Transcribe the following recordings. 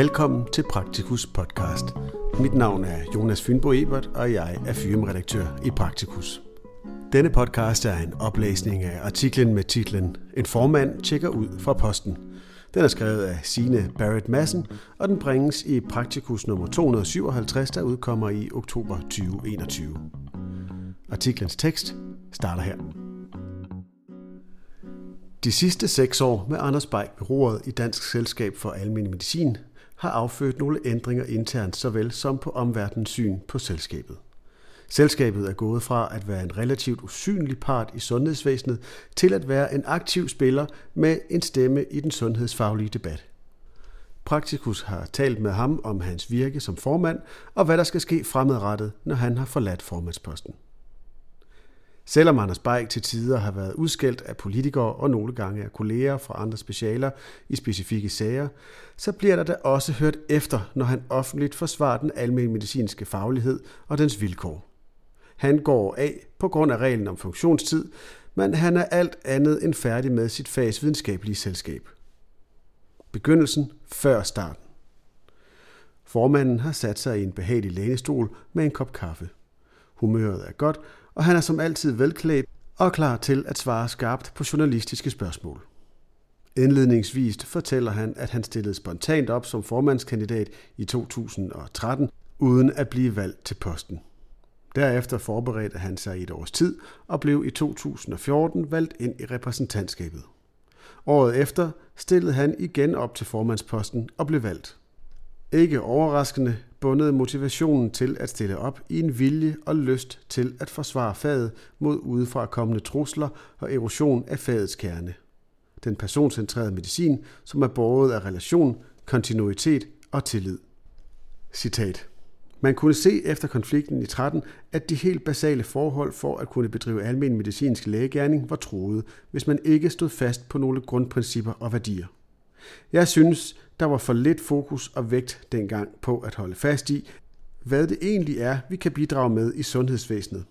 Velkommen til Praktikus podcast. Mit navn er Jonas Fynbo Ebert, og jeg er firmaredaktør i Praktikus. Denne podcast er en oplæsning af artiklen med titlen En formand tjekker ud fra posten. Den er skrevet af Sine Barrett Madsen, og den bringes i Praktikus nummer 257, der udkommer i oktober 2021. Artiklens tekst starter her. De sidste seks år med Anders Beik ved roret i Dansk Selskab for Almen Medicin har affødt nogle ændringer internt såvel som på omverdens syn på selskabet. Selskabet er gået fra at være en relativt usynlig part i sundhedsvæsenet til at være en aktiv spiller med en stemme i den sundhedsfaglige debat. Praktikus har talt med ham om hans virke som formand og hvad der skal ske fremadrettet, når han har forladt formandsposten. Selvom Anders Beik til tider har været udskældt af politikere og nogle gange af kolleger fra andre specialer i specifikke sager, så bliver der da også hørt efter, når han offentligt forsvarer den almindelige medicinske faglighed og dens vilkår. Han går af på grund af reglen om funktionstid, men han er alt andet end færdig med sit fags videnskabelige selskab. Begyndelsen før starten. Formanden har sat sig i en behagelig lænestol med en kop kaffe. Humøret er godt, og han er som altid velklædt og klar til at svare skarpt på journalistiske spørgsmål. Indledningsvis fortæller han, at han stillede spontant op som formandskandidat i 2013, uden at blive valgt til posten. Derefter forberedte han sig i et års tid og blev i 2014 valgt ind i repræsentantskabet. Året efter stillede han igen op til formandsposten og blev valgt. Ikke overraskende bundet motivationen til at stille op i en vilje og lyst til at forsvare faget mod udefra kommende trusler og erosion af fagets kerne. Den personcentrerede medicin, som er båret af relation, kontinuitet og tillid. Citat. Man kunne se efter konflikten i 13, at de helt basale forhold for at kunne bedrive almen medicinsk lægegærning var truet, hvis man ikke stod fast på nogle grundprincipper og værdier. Jeg synes, der var for lidt fokus og vægt dengang på at holde fast i, hvad det egentlig er, vi kan bidrage med i sundhedsvæsenet.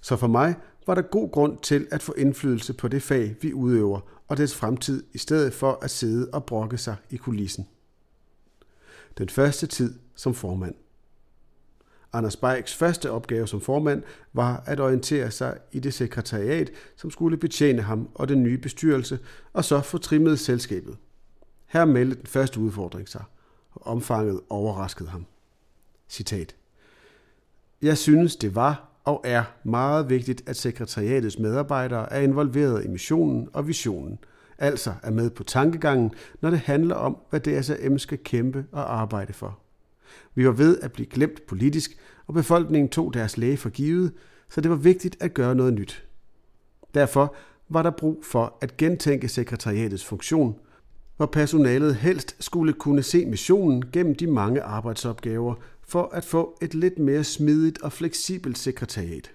Så for mig var der god grund til at få indflydelse på det fag, vi udøver, og dets fremtid, i stedet for at sidde og brokke sig i kulissen. Den første tid som formand. Anders Beiks første opgave som formand var at orientere sig i det sekretariat, som skulle betjene ham og den nye bestyrelse, og så få trimmet selskabet. Her meldte den første udfordring sig, og omfanget overraskede ham. Citat. Jeg synes, det var og er meget vigtigt, at sekretariatets medarbejdere er involveret i missionen og visionen, altså er med på tankegangen, når det handler om, hvad DSM skal kæmpe og arbejde for. Vi var ved at blive glemt politisk, og befolkningen tog deres læge for givet, så det var vigtigt at gøre noget nyt. Derfor var der brug for at gentænke sekretariatets funktion hvor personalet helst skulle kunne se missionen gennem de mange arbejdsopgaver for at få et lidt mere smidigt og fleksibelt sekretariat.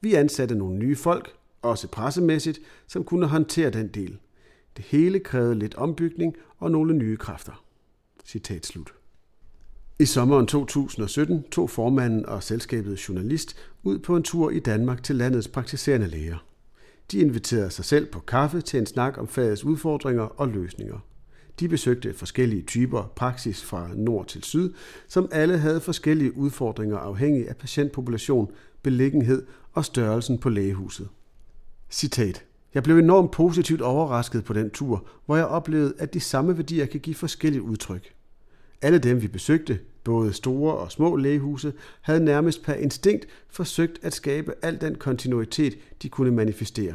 Vi ansatte nogle nye folk, også pressemæssigt, som kunne håndtere den del. Det hele krævede lidt ombygning og nogle nye kræfter. Citat slut. I sommeren 2017 tog formanden og selskabet journalist ud på en tur i Danmark til landets praktiserende læger. De inviterede sig selv på kaffe til en snak om fagets udfordringer og løsninger. De besøgte forskellige typer praksis fra nord til syd, som alle havde forskellige udfordringer afhængig af patientpopulation, beliggenhed og størrelsen på lægehuset. Citat. Jeg blev enormt positivt overrasket på den tur, hvor jeg oplevede, at de samme værdier kan give forskellige udtryk. Alle dem, vi besøgte, både store og små lægehuse, havde nærmest per instinkt forsøgt at skabe al den kontinuitet, de kunne manifestere.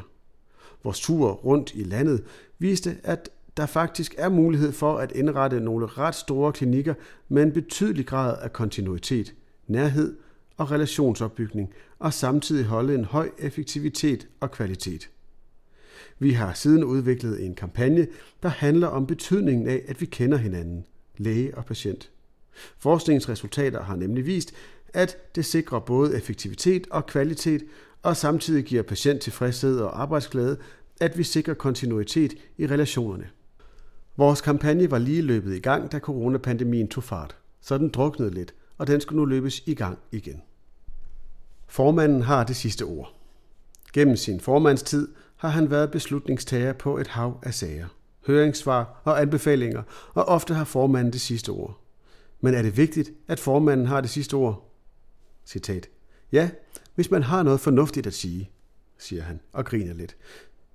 Vores tur rundt i landet viste, at der faktisk er mulighed for at indrette nogle ret store klinikker med en betydelig grad af kontinuitet, nærhed og relationsopbygning, og samtidig holde en høj effektivitet og kvalitet. Vi har siden udviklet en kampagne, der handler om betydningen af, at vi kender hinanden, læge og patient. Forskningsresultater har nemlig vist, at det sikrer både effektivitet og kvalitet, og samtidig giver patient tilfredshed og arbejdsglæde, at vi sikrer kontinuitet i relationerne. Vores kampagne var lige løbet i gang, da coronapandemien tog fart, så den druknede lidt, og den skulle nu løbes i gang igen. Formanden har det sidste ord. Gennem sin formandstid har han været beslutningstager på et hav af sager, høringssvar og anbefalinger, og ofte har formanden det sidste ord. Men er det vigtigt, at formanden har det sidste ord? Citat. Ja, hvis man har noget fornuftigt at sige, siger han og griner lidt.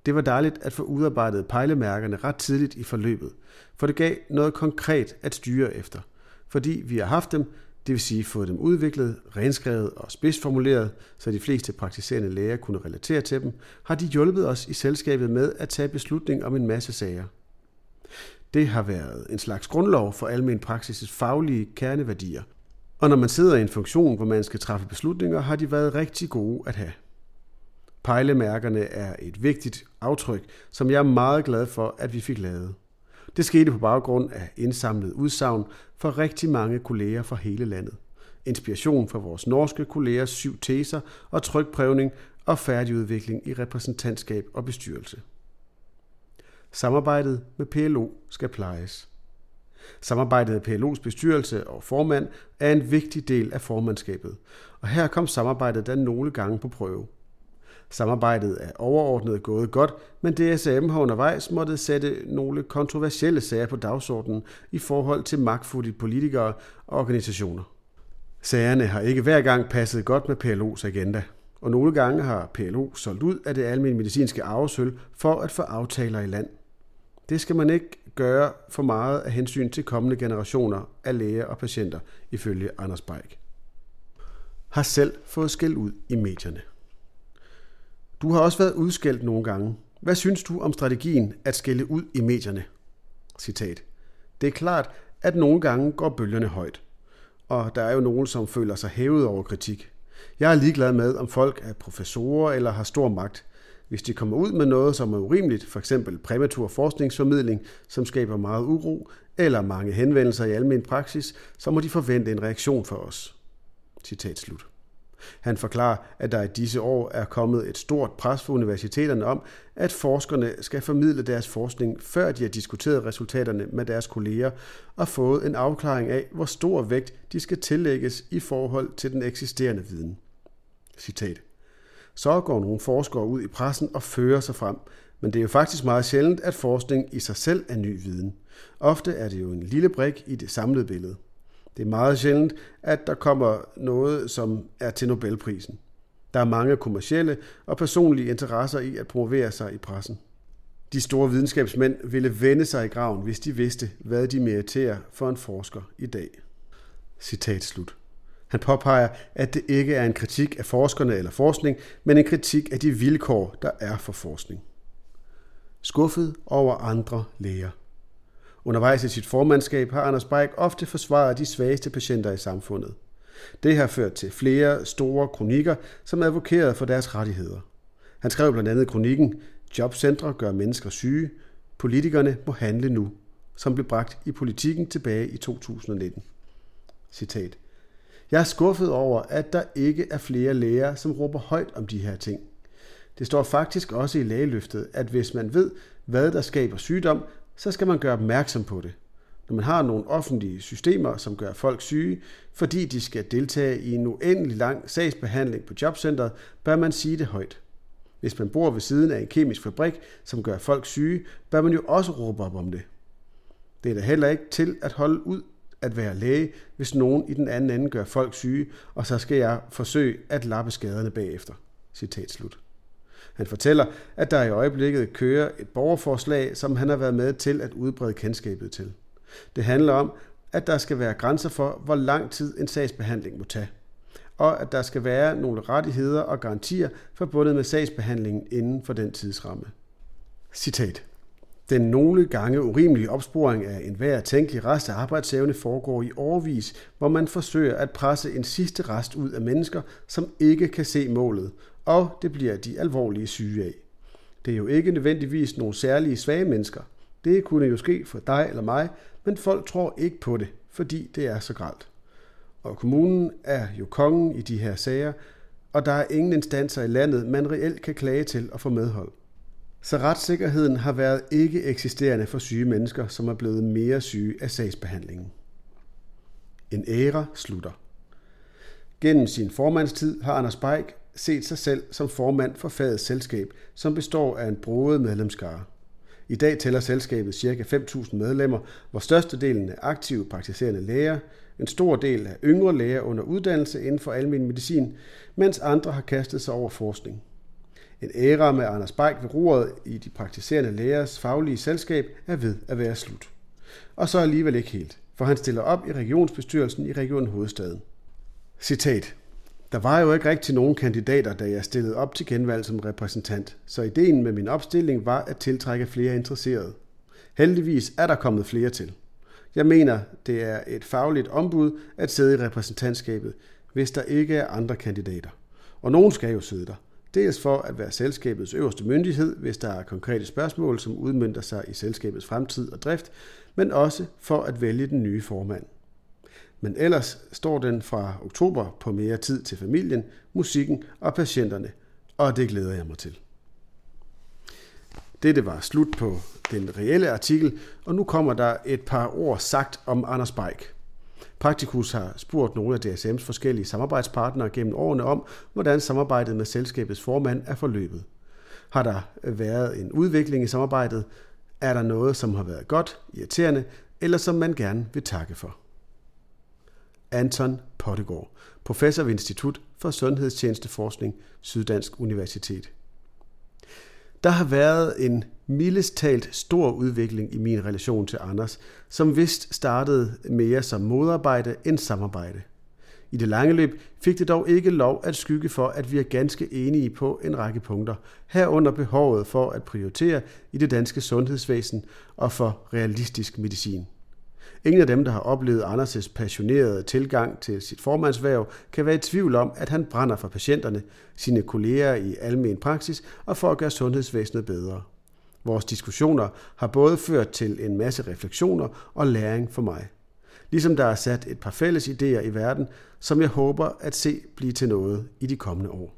Det var dejligt at få udarbejdet pejlemærkerne ret tidligt i forløbet, for det gav noget konkret at styre efter. Fordi vi har haft dem, det vil sige fået dem udviklet, renskrevet og spidsformuleret, så de fleste praktiserende læger kunne relatere til dem, har de hjulpet os i selskabet med at tage beslutning om en masse sager. Det har været en slags grundlov for almen praksis' faglige kerneværdier. Og når man sidder i en funktion, hvor man skal træffe beslutninger, har de været rigtig gode at have. Pejlemærkerne er et vigtigt aftryk, som jeg er meget glad for, at vi fik lavet. Det skete på baggrund af indsamlet udsagn fra rigtig mange kolleger fra hele landet. Inspiration fra vores norske kollegers syv teser og trykprøvning og færdigudvikling i repræsentantskab og bestyrelse. Samarbejdet med PLO skal plejes. Samarbejdet med PLO's bestyrelse og formand er en vigtig del af formandskabet, og her kom samarbejdet da nogle gange på prøve. Samarbejdet er overordnet gået godt, men DSM har undervejs måttet sætte nogle kontroversielle sager på dagsordenen i forhold til magtfulde politikere og organisationer. Sagerne har ikke hver gang passet godt med PLO's agenda, og nogle gange har PLO solgt ud af det almindelige medicinske arvesøl for at få aftaler i land. Det skal man ikke gøre for meget af hensyn til kommende generationer af læger og patienter, ifølge Anders Beik. Har selv fået skæld ud i medierne. Du har også været udskældt nogle gange. Hvad synes du om strategien at skælde ud i medierne? Citat. Det er klart, at nogle gange går bølgerne højt. Og der er jo nogen, som føler sig hævet over kritik. Jeg er ligeglad med, om folk er professorer eller har stor magt. Hvis de kommer ud med noget, som er urimeligt, f.eks. præmatur forskningsformidling, som skaber meget uro, eller mange henvendelser i almen praksis, så må de forvente en reaktion fra os. Citat slut. Han forklarer, at der i disse år er kommet et stort pres for universiteterne om, at forskerne skal formidle deres forskning, før de har diskuteret resultaterne med deres kolleger og fået en afklaring af, hvor stor vægt de skal tillægges i forhold til den eksisterende viden. Citat. Så går nogle forskere ud i pressen og fører sig frem, men det er jo faktisk meget sjældent, at forskning i sig selv er ny viden. Ofte er det jo en lille brik i det samlede billede. Det er meget sjældent, at der kommer noget, som er til Nobelprisen. Der er mange kommercielle og personlige interesser i at promovere sig i pressen. De store videnskabsmænd ville vende sig i graven, hvis de vidste, hvad de meriterer for en forsker i dag. Citat slut. Han påpeger, at det ikke er en kritik af forskerne eller forskning, men en kritik af de vilkår, der er for forskning. Skuffet over andre læger. Undervejs i sit formandskab har Anders Beik ofte forsvaret de svageste patienter i samfundet. Det har ført til flere store kronikker, som advokerede for deres rettigheder. Han skrev blandt andet kronikken Jobcentre gør mennesker syge. Politikerne må handle nu, som blev bragt i politikken tilbage i 2019. Citat. Jeg er skuffet over, at der ikke er flere læger, som råber højt om de her ting. Det står faktisk også i lægeløftet, at hvis man ved, hvad der skaber sygdom, så skal man gøre opmærksom på det. Når man har nogle offentlige systemer, som gør folk syge, fordi de skal deltage i en uendelig lang sagsbehandling på jobcentret, bør man sige det højt. Hvis man bor ved siden af en kemisk fabrik, som gør folk syge, bør man jo også råbe op om det. Det er da heller ikke til at holde ud at være læge, hvis nogen i den anden ende gør folk syge, og så skal jeg forsøge at lappe skaderne bagefter. Citat slut. Han fortæller, at der i øjeblikket kører et borgerforslag, som han har været med til at udbrede kendskabet til. Det handler om, at der skal være grænser for, hvor lang tid en sagsbehandling må tage, og at der skal være nogle rettigheder og garantier forbundet med sagsbehandlingen inden for den tidsramme. Citat. Den nogle gange urimelige opsporing af enhver tænkelig rest af arbejdsevne foregår i årvis, hvor man forsøger at presse en sidste rest ud af mennesker, som ikke kan se målet, og det bliver de alvorlige syge af. Det er jo ikke nødvendigvis nogle særlige svage mennesker. Det kunne jo ske for dig eller mig, men folk tror ikke på det, fordi det er så gralt. Og kommunen er jo kongen i de her sager, og der er ingen instanser i landet, man reelt kan klage til og få medhold. Så retssikkerheden har været ikke eksisterende for syge mennesker, som er blevet mere syge af sagsbehandlingen. En æra slutter. Gennem sin formandstid har Anders Beik set sig selv som formand for fagets selskab, som består af en broet medlemskare. I dag tæller selskabet ca. 5.000 medlemmer, hvor størstedelen er aktive praktiserende læger, en stor del er yngre læger under uddannelse inden for almen medicin, mens andre har kastet sig over forskning. En æra med Anders Beik ved roret i de praktiserende lægers faglige selskab er ved at være slut. Og så alligevel ikke helt, for han stiller op i regionsbestyrelsen i Region Hovedstaden. Citat. Der var jo ikke rigtig nogen kandidater, da jeg stillede op til genvalg som repræsentant, så ideen med min opstilling var at tiltrække flere interesserede. Heldigvis er der kommet flere til. Jeg mener, det er et fagligt ombud at sidde i repræsentantskabet, hvis der ikke er andre kandidater. Og nogen skal jo sidde der. Dels for at være selskabets øverste myndighed, hvis der er konkrete spørgsmål, som udmyndter sig i selskabets fremtid og drift, men også for at vælge den nye formand. Men ellers står den fra oktober på mere tid til familien, musikken og patienterne, og det glæder jeg mig til. Dette var slut på den reelle artikel, og nu kommer der et par ord sagt om Anders Beik. Praktikus har spurgt nogle af DSM's forskellige samarbejdspartnere gennem årene om, hvordan samarbejdet med selskabets formand er forløbet. Har der været en udvikling i samarbejdet? Er der noget, som har været godt, irriterende, eller som man gerne vil takke for? Anton Pottegård, professor ved Institut for Sundhedstjenesteforskning, Syddansk Universitet. Der har været en mildest talt stor udvikling i min relation til Anders, som vist startede mere som modarbejde end samarbejde. I det lange løb fik det dog ikke lov at skygge for, at vi er ganske enige på en række punkter, herunder behovet for at prioritere i det danske sundhedsvæsen og for realistisk medicin. Ingen af dem, der har oplevet Anders' passionerede tilgang til sit formandsværv, kan være i tvivl om, at han brænder for patienterne, sine kolleger i almen praksis og for at gøre sundhedsvæsenet bedre. Vores diskussioner har både ført til en masse refleksioner og læring for mig. Ligesom der er sat et par fælles idéer i verden, som jeg håber at se blive til noget i de kommende år.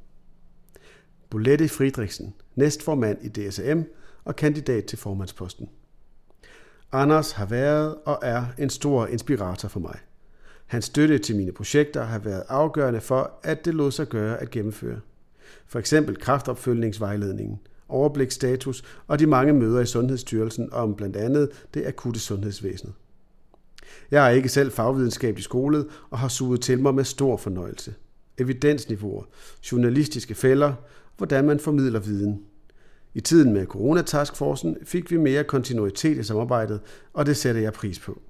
Bolette Friedrichsen, næstformand i DSM og kandidat til formandsposten. Anders har været og er en stor inspirator for mig. Hans støtte til mine projekter har været afgørende for, at det lod sig gøre at gennemføre. For eksempel kraftopfølgningsvejledningen, overblikstatus og de mange møder i Sundhedsstyrelsen om blandt andet det akutte sundhedsvæsen. Jeg er ikke selv fagvidenskabelig skolet og har suget til mig med stor fornøjelse. Evidensniveauer, journalistiske fælder, hvordan man formidler viden – i tiden med Corona-taskforcen fik vi mere kontinuitet i samarbejdet, og det sætter jeg pris på.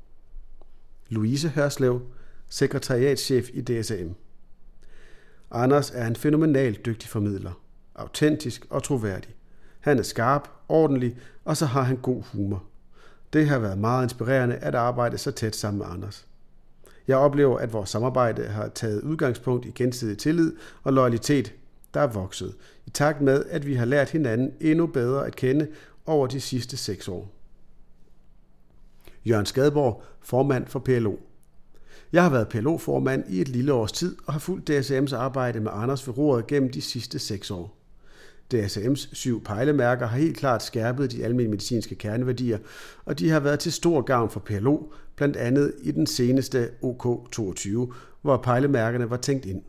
Louise Hørslev, sekretariatschef i DSM. Anders er en fænomenalt dygtig formidler, autentisk og troværdig. Han er skarp, ordentlig, og så har han god humor. Det har været meget inspirerende at arbejde så tæt sammen med Anders. Jeg oplever, at vores samarbejde har taget udgangspunkt i gensidig tillid og loyalitet, der er vokset, i takt med, at vi har lært hinanden endnu bedre at kende over de sidste seks år. Jørgen Skadborg, formand for PLO. Jeg har været PLO-formand i et lille års tid og har fulgt DSM's arbejde med Anders ved roret gennem de sidste seks år. DSM's syv pejlemærker har helt klart skærpet de almindelige medicinske kerneværdier, og de har været til stor gavn for PLO, blandt andet i den seneste OK22, hvor pejlemærkerne var tænkt ind.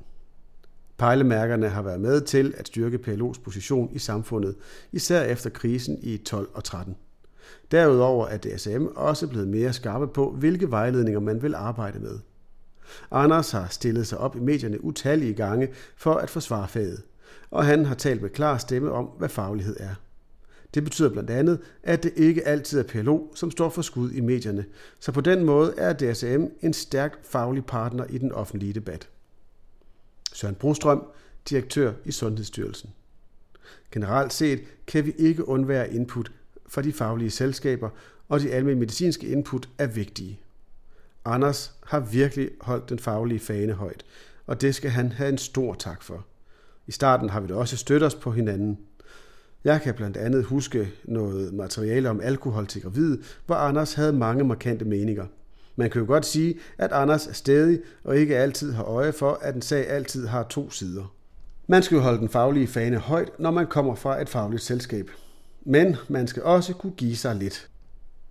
Pejlemærkerne har været med til at styrke PLO's position i samfundet, især efter krisen i 12 og 13. Derudover er DSM også blevet mere skarpe på, hvilke vejledninger man vil arbejde med. Anders har stillet sig op i medierne utallige gange for at forsvare faget, og han har talt med klar stemme om, hvad faglighed er. Det betyder blandt andet, at det ikke altid er PLO, som står for skud i medierne, så på den måde er DSM en stærk faglig partner i den offentlige debat. Søren Brostrøm, direktør i Sundhedsstyrelsen. Generelt set kan vi ikke undvære input fra de faglige selskaber, og de almindelige medicinske input er vigtige. Anders har virkelig holdt den faglige fane højt, og det skal han have en stor tak for. I starten har vi da også støttet os på hinanden. Jeg kan blandt andet huske noget materiale om alkohol til gravide, hvor Anders havde mange markante meninger – man kan jo godt sige, at Anders er stedig og ikke altid har øje for, at en sag altid har to sider. Man skal jo holde den faglige fane højt, når man kommer fra et fagligt selskab. Men man skal også kunne give sig lidt.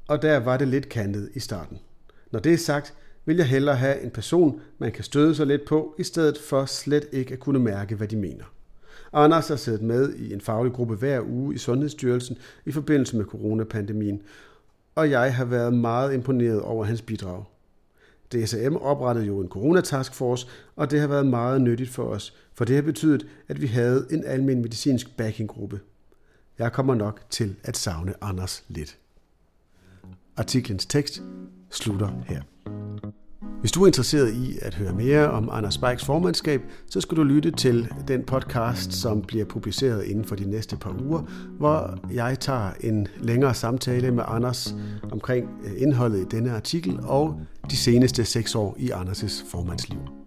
Og der var det lidt kantet i starten. Når det er sagt, vil jeg hellere have en person, man kan støde sig lidt på, i stedet for slet ikke at kunne mærke, hvad de mener. Anders har siddet med i en faglig gruppe hver uge i Sundhedsstyrelsen i forbindelse med coronapandemien, og jeg har været meget imponeret over hans bidrag. DSM oprettede jo en coronataskforce, og det har været meget nyttigt for os, for det har betydet, at vi havde en almen medicinsk backinggruppe. Jeg kommer nok til at savne Anders lidt. Artiklens tekst slutter her. Hvis du er interesseret i at høre mere om Anders Beiks formandskab, så skal du lytte til den podcast, som bliver publiceret inden for de næste par uger, hvor jeg tager en længere samtale med Anders omkring øh, indholdet i denne artikel og de seneste seks år i Anders' formandsliv.